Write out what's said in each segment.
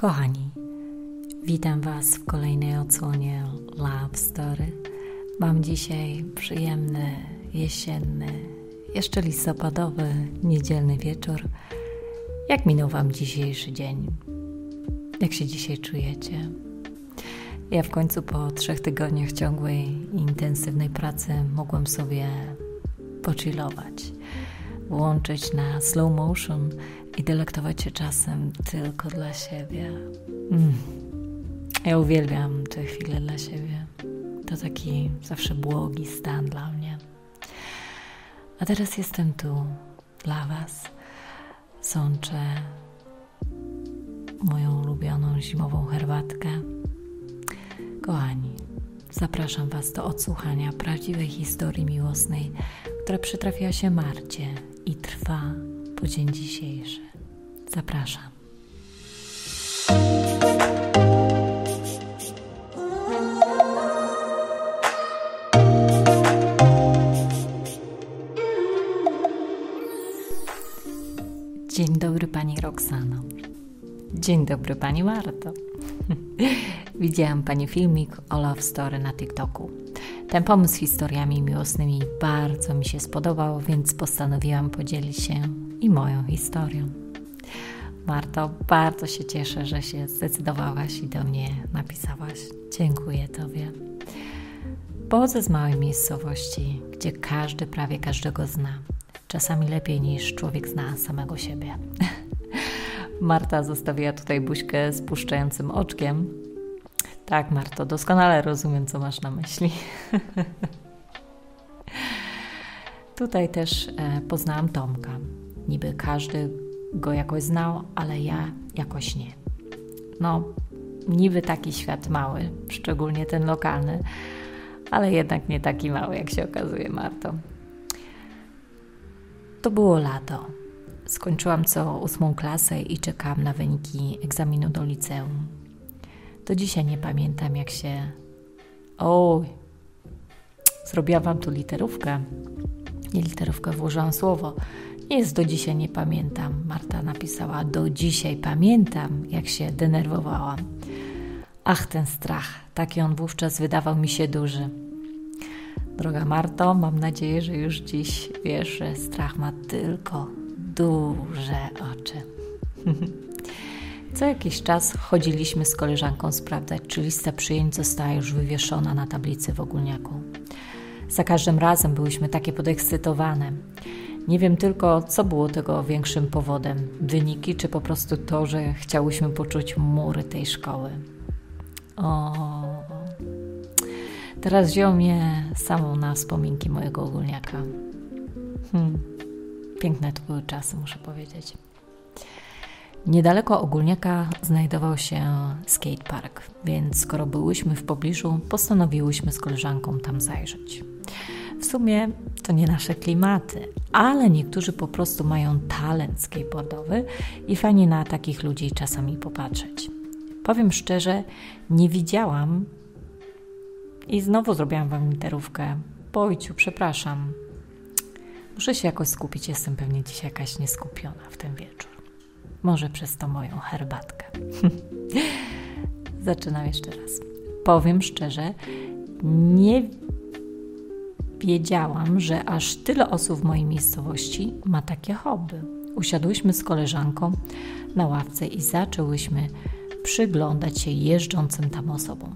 Kochani, witam Was w kolejnej odsłonie Love Story. Mam dzisiaj przyjemny, jesienny, jeszcze listopadowy, niedzielny wieczór. Jak minął Wam dzisiejszy dzień? Jak się dzisiaj czujecie? Ja w końcu po trzech tygodniach ciągłej intensywnej pracy mogłam sobie pochillować, włączyć na slow motion i delektować się czasem tylko dla siebie. Mm. Ja uwielbiam te chwile dla siebie. To taki zawsze błogi stan dla mnie. A teraz jestem tu dla Was. Sączę moją ulubioną zimową herbatkę. Kochani, zapraszam Was do odsłuchania prawdziwej historii miłosnej, która przytrafiła się Marcie i trwa po dzień dzisiejszy. Zapraszam. Dzień dobry Pani Roxano. Dzień dobry Pani Marto. Widziałam Pani filmik o Love Story na TikToku. Ten pomysł z historiami miłosnymi bardzo mi się spodobał, więc postanowiłam podzielić się i moją historią. Marto, bardzo się cieszę, że się zdecydowałaś i do mnie napisałaś. Dziękuję Tobie. Pochodzę z małej miejscowości, gdzie każdy prawie każdego zna. Czasami lepiej niż człowiek zna samego siebie. Marta zostawiła tutaj buźkę z puszczającym oczkiem. Tak, Marto, doskonale rozumiem, co masz na myśli. tutaj też e, poznałam Tomka. Niby każdy go jakoś znał, ale ja jakoś nie. No, niby taki świat mały, szczególnie ten lokalny, ale jednak nie taki mały, jak się okazuje, Marto. To było lato. Skończyłam co ósmą klasę i czekałam na wyniki egzaminu do liceum. Do dzisiaj nie pamiętam, jak się. Oj, zrobiłam wam tu literówkę. Nie literówkę, włożyłam słowo. Jest do dzisiaj nie pamiętam. Marta napisała: Do dzisiaj pamiętam, jak się denerwowałam. Ach, ten strach, taki on wówczas wydawał mi się duży. Droga Marto, mam nadzieję, że już dziś wiesz, że strach ma tylko duże oczy. Co jakiś czas chodziliśmy z koleżanką sprawdzać, czy lista przyjęć została już wywieszona na tablicy w ogólniaku. Za każdym razem byłyśmy takie podekscytowane. Nie wiem tylko, co było tego większym powodem: wyniki, czy po prostu to, że chciałyśmy poczuć mury tej szkoły. O, teraz wziął mnie samą na wspominki mojego ogólniaka. Hmm. Piękne to były czasy, muszę powiedzieć. Niedaleko ogólniaka znajdował się skatepark, więc skoro byłyśmy w pobliżu, postanowiłyśmy z koleżanką tam zajrzeć. W sumie to nie nasze klimaty, ale niektórzy po prostu mają talent skateboardowy i fajnie na takich ludzi czasami popatrzeć. Powiem szczerze, nie widziałam i znowu zrobiłam wam literówkę. Bojciu, przepraszam. Muszę się jakoś skupić, jestem pewnie dzisiaj jakaś nieskupiona w ten wieczór. Może przez to moją herbatkę. Zaczynam jeszcze raz. Powiem szczerze, nie wiedziałam, że aż tyle osób w mojej miejscowości ma takie hobby. Usiadłyśmy z koleżanką na ławce i zaczęłyśmy przyglądać się jeżdżącym tam osobom.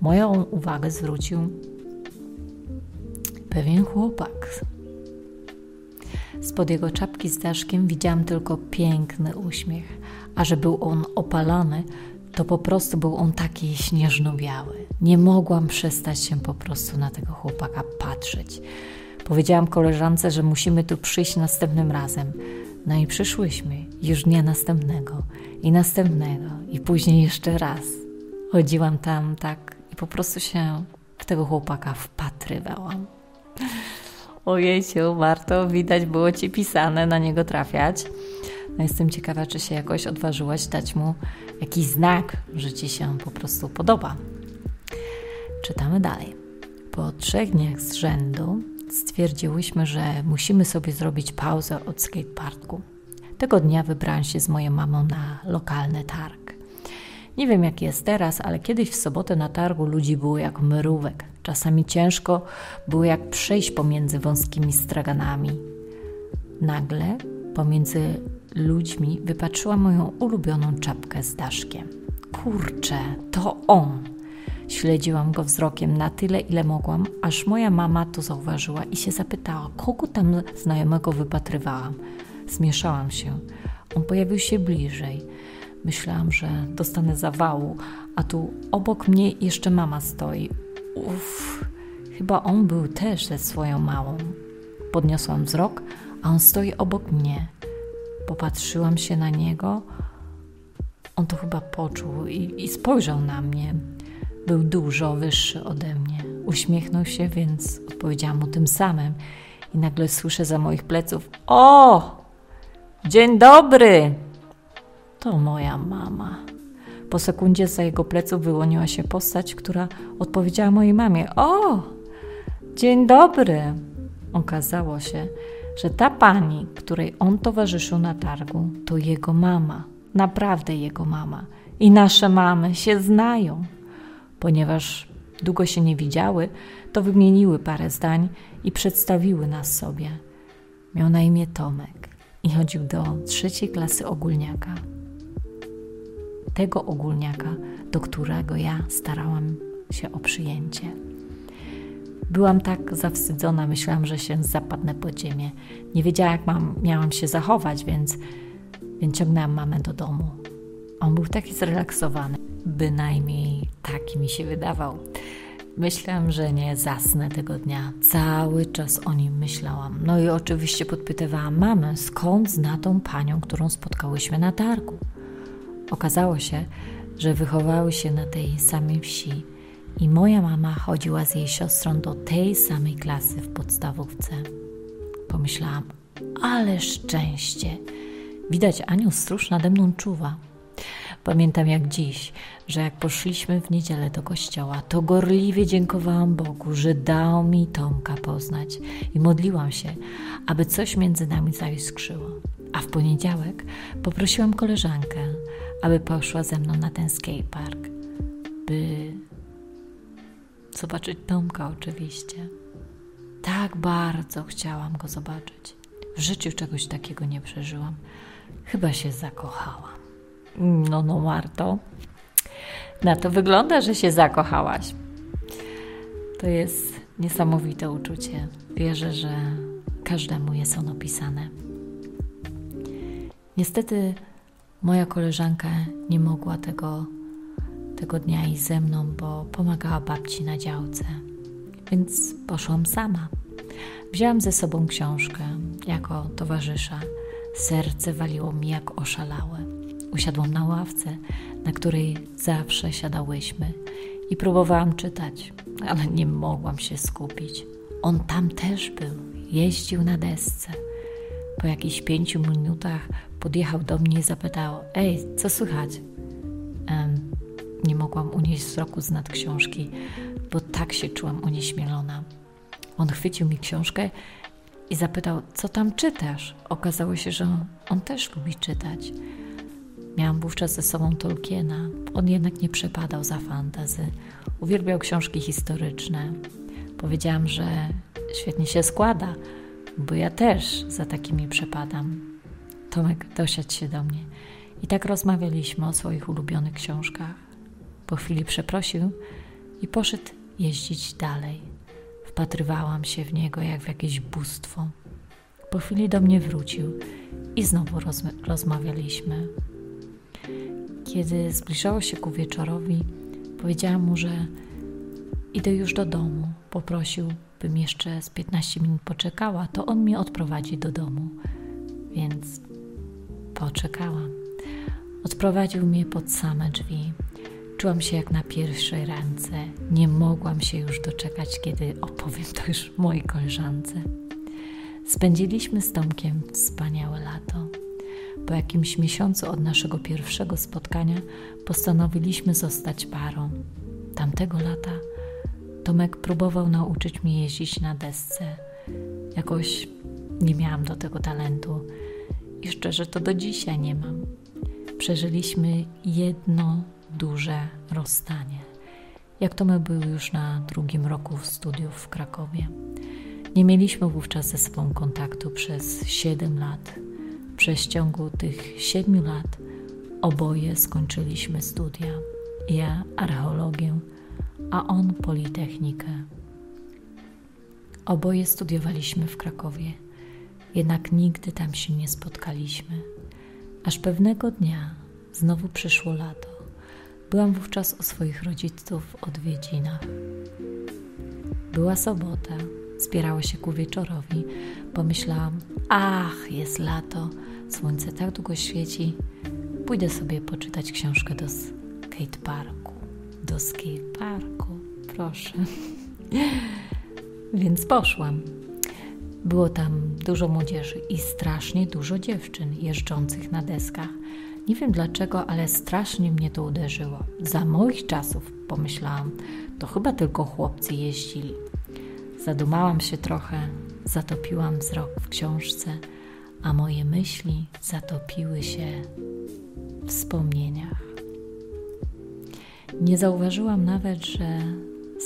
Moją uwagę zwrócił pewien chłopak. Spod jego czapki z daszkiem widziałam tylko piękny uśmiech, a że był on opalony, to po prostu był on taki śnieżno-biały. Nie mogłam przestać się po prostu na tego chłopaka patrzeć. Powiedziałam koleżance, że musimy tu przyjść następnym razem. No i przyszłyśmy już dnia następnego i następnego i później jeszcze raz. Chodziłam tam tak i po prostu się w tego chłopaka wpatrywałam. Ojejciu, Marto, widać było Ci pisane na niego trafiać. No jestem ciekawa, czy się jakoś odważyłaś dać mu jakiś znak, że Ci się po prostu podoba. Czytamy dalej. Po trzech dniach z rzędu stwierdziłyśmy, że musimy sobie zrobić pauzę od skateparku. Tego dnia wybrałam się z moją mamą na lokalny targ. Nie wiem jak jest teraz, ale kiedyś w sobotę na targu ludzi było jak mrówek. Czasami ciężko było jak przejść pomiędzy wąskimi straganami. Nagle pomiędzy ludźmi wypatrzyłam moją ulubioną czapkę z daszkiem. Kurczę, to on! Śledziłam go wzrokiem na tyle, ile mogłam, aż moja mama to zauważyła i się zapytała, kogo tam znajomego wypatrywałam. Zmieszałam się. On pojawił się bliżej. Myślałam, że dostanę zawału, a tu obok mnie jeszcze mama stoi. Uff, chyba on był też ze swoją małą. Podniosłam wzrok, a on stoi obok mnie. Popatrzyłam się na niego. On to chyba poczuł i, i spojrzał na mnie. Był dużo wyższy ode mnie. Uśmiechnął się, więc odpowiedziałam mu tym samym. I nagle słyszę za moich pleców: O! Dzień dobry! To moja mama. Po sekundzie za jego pleców wyłoniła się postać, która odpowiedziała mojej mamie: O! Dzień dobry! Okazało się, że ta pani, której on towarzyszył na targu, to jego mama. Naprawdę jego mama. I nasze mamy się znają. Ponieważ długo się nie widziały, to wymieniły parę zdań i przedstawiły nas sobie. Miał na imię Tomek i chodził do trzeciej klasy ogólniaka. Tego ogólniaka, do którego ja starałam się o przyjęcie. Byłam tak zawstydzona, myślałam, że się zapadnę pod ziemię. Nie wiedziałam, jak mam, miałam się zachować, więc, więc ciągnęłam mamę do domu. On był taki zrelaksowany. Bynajmniej taki mi się wydawał. Myślałam, że nie zasnę tego dnia. Cały czas o nim myślałam. No i oczywiście podpytywałam mamę, skąd zna tą panią, którą spotkałyśmy na targu. Okazało się, że wychowały się na tej samej wsi i moja mama chodziła z jej siostrą do tej samej klasy w podstawówce. Pomyślałam, ale szczęście. Widać, Aniu stróż nade mną czuwa. Pamiętam jak dziś, że jak poszliśmy w niedzielę do kościoła, to gorliwie dziękowałam Bogu, że dał mi Tomka poznać i modliłam się, aby coś między nami zaiskrzyło. A w poniedziałek poprosiłam koleżankę, aby poszła ze mną na ten skatepark, by zobaczyć Tomka oczywiście. Tak bardzo chciałam go zobaczyć. W życiu czegoś takiego nie przeżyłam. Chyba się zakochałam. No, no, Marto. Na to wygląda, że się zakochałaś. To jest niesamowite uczucie. Wierzę, że każdemu jest ono pisane. Niestety moja koleżanka nie mogła tego, tego dnia iść ze mną, bo pomagała babci na działce. Więc poszłam sama. Wzięłam ze sobą książkę jako towarzysza. Serce waliło mi jak oszalałe. Usiadłam na ławce, na której zawsze siadałyśmy i próbowałam czytać, ale nie mogłam się skupić. On tam też był, jeździł na desce. Po jakichś pięciu minutach podjechał do mnie i zapytał: Ej, co słychać? Nie mogłam unieść wzroku z nad książki, bo tak się czułam unieśmielona. On chwycił mi książkę i zapytał: Co tam czytasz? Okazało się, że on, on też lubi czytać. Miałam wówczas ze sobą Tolkiena. On jednak nie przepadał za fantazy. Uwielbiał książki historyczne. Powiedziałam, że świetnie się składa, bo ja też za takimi przepadam. Tomek dosiadł się do mnie i tak rozmawialiśmy o swoich ulubionych książkach. Po chwili przeprosił i poszedł jeździć dalej. Wpatrywałam się w niego jak w jakieś bóstwo. Po chwili do mnie wrócił i znowu rozmawialiśmy. Kiedy zbliżało się ku wieczorowi, powiedziałam mu, że idę już do domu. Poprosił, bym jeszcze z 15 minut poczekała, to on mnie odprowadzi do domu. Więc poczekałam. Odprowadził mnie pod same drzwi. Czułam się jak na pierwszej ręce. Nie mogłam się już doczekać, kiedy opowiem to już mojej koleżance. Spędziliśmy z Tomkiem wspaniałe lato. Po jakimś miesiącu od naszego pierwszego spotkania postanowiliśmy zostać parą. Tamtego lata Tomek próbował nauczyć mnie jeździć na desce. Jakoś nie miałam do tego talentu i szczerze to do dzisiaj nie mam. Przeżyliśmy jedno duże rozstanie. Jak to my były już na drugim roku studiów w Krakowie. Nie mieliśmy wówczas ze sobą kontaktu przez 7 lat. Przez ciągu tych 7 lat oboje skończyliśmy studia. Ja archeologię, a on politechnikę. Oboje studiowaliśmy w Krakowie, jednak nigdy tam się nie spotkaliśmy. Aż pewnego dnia znowu przyszło lato. Byłam wówczas u swoich rodziców w odwiedzinach. Była sobota, zbierało się ku wieczorowi. Pomyślałam, ach, jest lato, słońce tak długo świeci, pójdę sobie poczytać książkę do skate parku. Do skate parku, proszę. Więc poszłam. Było tam dużo młodzieży i strasznie dużo dziewczyn jeżdżących na deskach. Nie wiem dlaczego, ale strasznie mnie to uderzyło. Za moich czasów, pomyślałam, to chyba tylko chłopcy jeździli. Zadumałam się trochę, zatopiłam wzrok w książce, a moje myśli zatopiły się w wspomnieniach. Nie zauważyłam nawet, że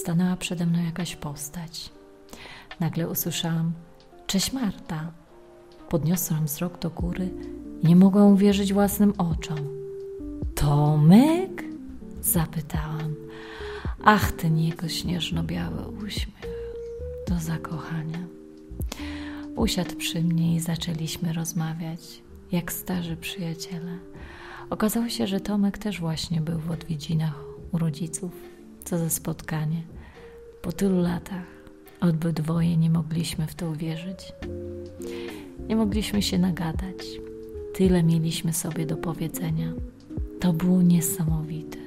stanęła przede mną jakaś postać. Nagle usłyszałam: Cześć Marta. Podniosłam wzrok do góry nie mogłam uwierzyć własnym oczom. Tomek? Zapytałam. Ach, ten jego śnieżno-biały uśmiech do zakochania. Usiadł przy mnie i zaczęliśmy rozmawiać, jak starzy przyjaciele. Okazało się, że Tomek też właśnie był w odwiedzinach u rodziców. Co za spotkanie. Po tylu latach obydwoje nie mogliśmy w to uwierzyć. Nie mogliśmy się nagadać. Tyle mieliśmy sobie do powiedzenia. To było niesamowite.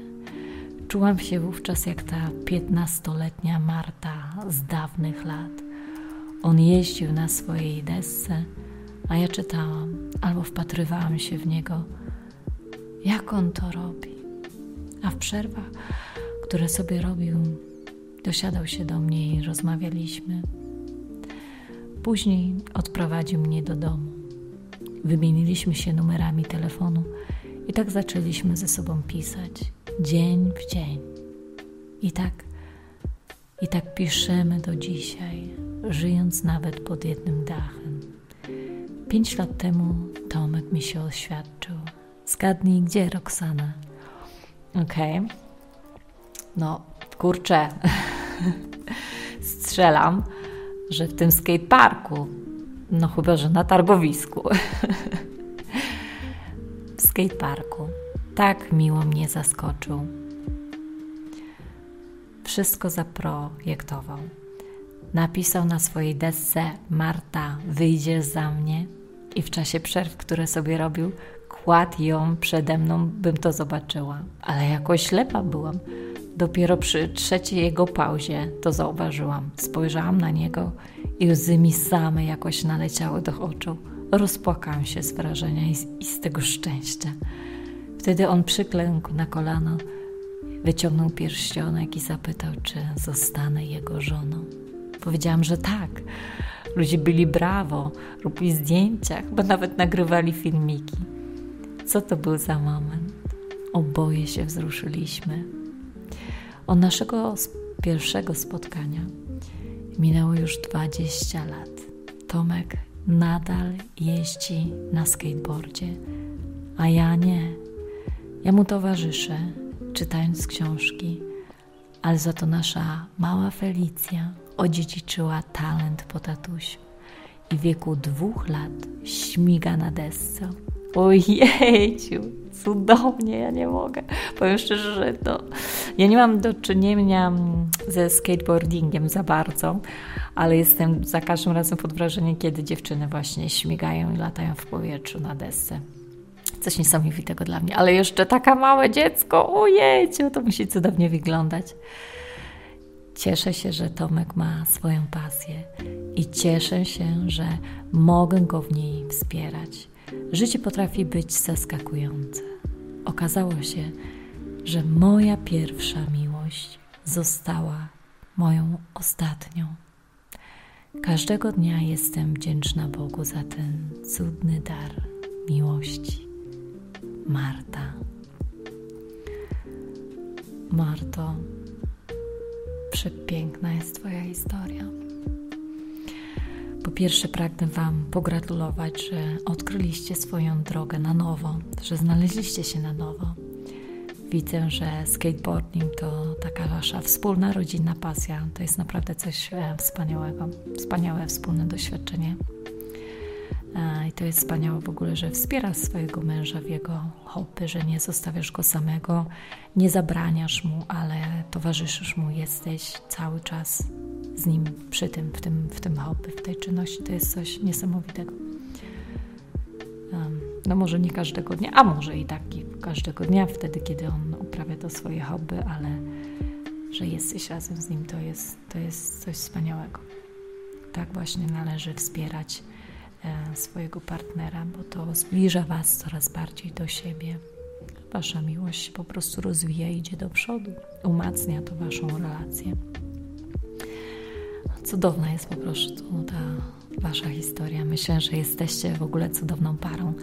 Czułam się wówczas jak ta piętnastoletnia Marta z dawnych lat. On jeździł na swojej desce, a ja czytałam albo wpatrywałam się w niego, jak on to robi. A w przerwach, które sobie robił, dosiadał się do mnie i rozmawialiśmy. Później odprowadził mnie do domu. Wymieniliśmy się numerami telefonu i tak zaczęliśmy ze sobą pisać dzień w dzień. I tak, i tak piszemy do dzisiaj, żyjąc nawet pod jednym dachem. Pięć lat temu Tomek mi się oświadczył. Zgadnij gdzie, Roxana? Okej. Okay. No, kurczę. Strzelam, że w tym skateparku. No chyba, że na targowisku. w skateparku. Tak miło mnie zaskoczył. Wszystko zaprojektował. Napisał na swojej desce Marta, wyjdziesz za mnie i w czasie przerw, które sobie robił, kładł ją przede mną, bym to zobaczyła. Ale jakoś ślepa byłam. Dopiero przy trzeciej jego pauzie to zauważyłam. Spojrzałam na niego i łzy mi same jakoś naleciały do oczu. Rozpłakałam się z wrażenia i z, i z tego szczęścia. Wtedy on przyklękł na kolano, wyciągnął pierścionek i zapytał, czy zostanę jego żoną. Powiedziałam, że tak. Ludzie byli brawo, robili zdjęcia, chyba nawet nagrywali filmiki. Co to był za moment? Oboje się wzruszyliśmy. Od naszego pierwszego spotkania minęło już 20 lat. Tomek nadal jeździ na skateboardzie, a ja nie. Ja mu towarzyszę, czytając książki, ale za to nasza mała Felicja odziedziczyła talent po tatusiu i w wieku dwóch lat śmiga na desce. Ojejciu, cudownie, ja nie mogę. Powiem szczerze, że to, ja nie mam do czynienia ze skateboardingiem za bardzo, ale jestem za każdym razem pod wrażeniem, kiedy dziewczyny właśnie śmigają i latają w powietrzu na desce. Coś niesamowitego dla mnie. Ale jeszcze taka małe dziecko, ojejciu, to musi cudownie wyglądać. Cieszę się, że Tomek ma swoją pasję i cieszę się, że mogę go w niej wspierać. Życie potrafi być zaskakujące. Okazało się, że moja pierwsza miłość została moją ostatnią. Każdego dnia jestem wdzięczna Bogu za ten cudny dar miłości. Marta. Marto, przepiękna jest Twoja historia. Po pierwsze, pragnę Wam pogratulować, że odkryliście swoją drogę na nowo, że znaleźliście się na nowo. Widzę, że skateboarding to taka Wasza wspólna rodzinna pasja. To jest naprawdę coś e, wspaniałego, wspaniałe wspólne doświadczenie. E, I to jest wspaniałe w ogóle, że wspierasz swojego męża w jego hobby, że nie zostawiasz go samego, nie zabraniasz mu, ale towarzyszysz mu, jesteś cały czas z nim przy tym, w tym, w tym hobby, w tej czynności. To jest coś niesamowitego. No może nie każdego dnia, a może i tak każdego dnia, wtedy kiedy on uprawia to swoje hobby, ale że jesteś razem z nim, to jest, to jest coś wspaniałego. Tak właśnie należy wspierać e, swojego partnera, bo to zbliża Was coraz bardziej do siebie. Wasza miłość po prostu rozwija, idzie do przodu, umacnia to Waszą relację. Cudowna jest po prostu ta Wasza historia. Myślę, że jesteście w ogóle cudowną parą.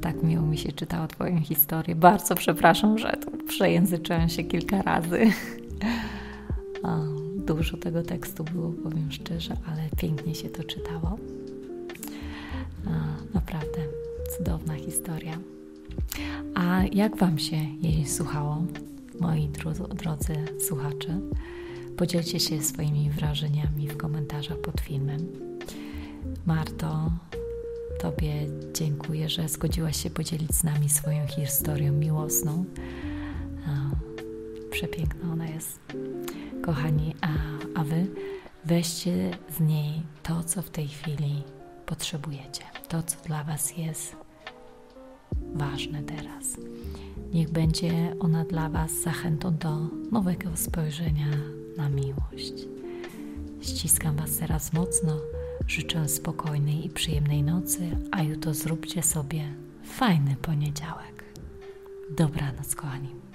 Tak miło mi się czytało Twoją historię. Bardzo przepraszam, że tu przejęzyczyłam się kilka razy. Dużo tego tekstu było, powiem szczerze, ale pięknie się to czytało. Naprawdę cudowna historia. A jak Wam się jej słuchało, moi drodzy słuchacze? Podzielcie się swoimi wrażeniami w komentarzach pod filmem. Marto, Tobie dziękuję, że zgodziłaś się podzielić z nami swoją historią miłosną. Przepiękna ona jest. Kochani, a, a Wy weźcie z niej to, co w tej chwili potrzebujecie, to, co dla Was jest ważne teraz. Niech będzie ona dla Was zachętą do nowego spojrzenia na miłość. Ściskam Was teraz mocno, życzę spokojnej i przyjemnej nocy, a jutro zróbcie sobie fajny poniedziałek. Dobranoc, kochani.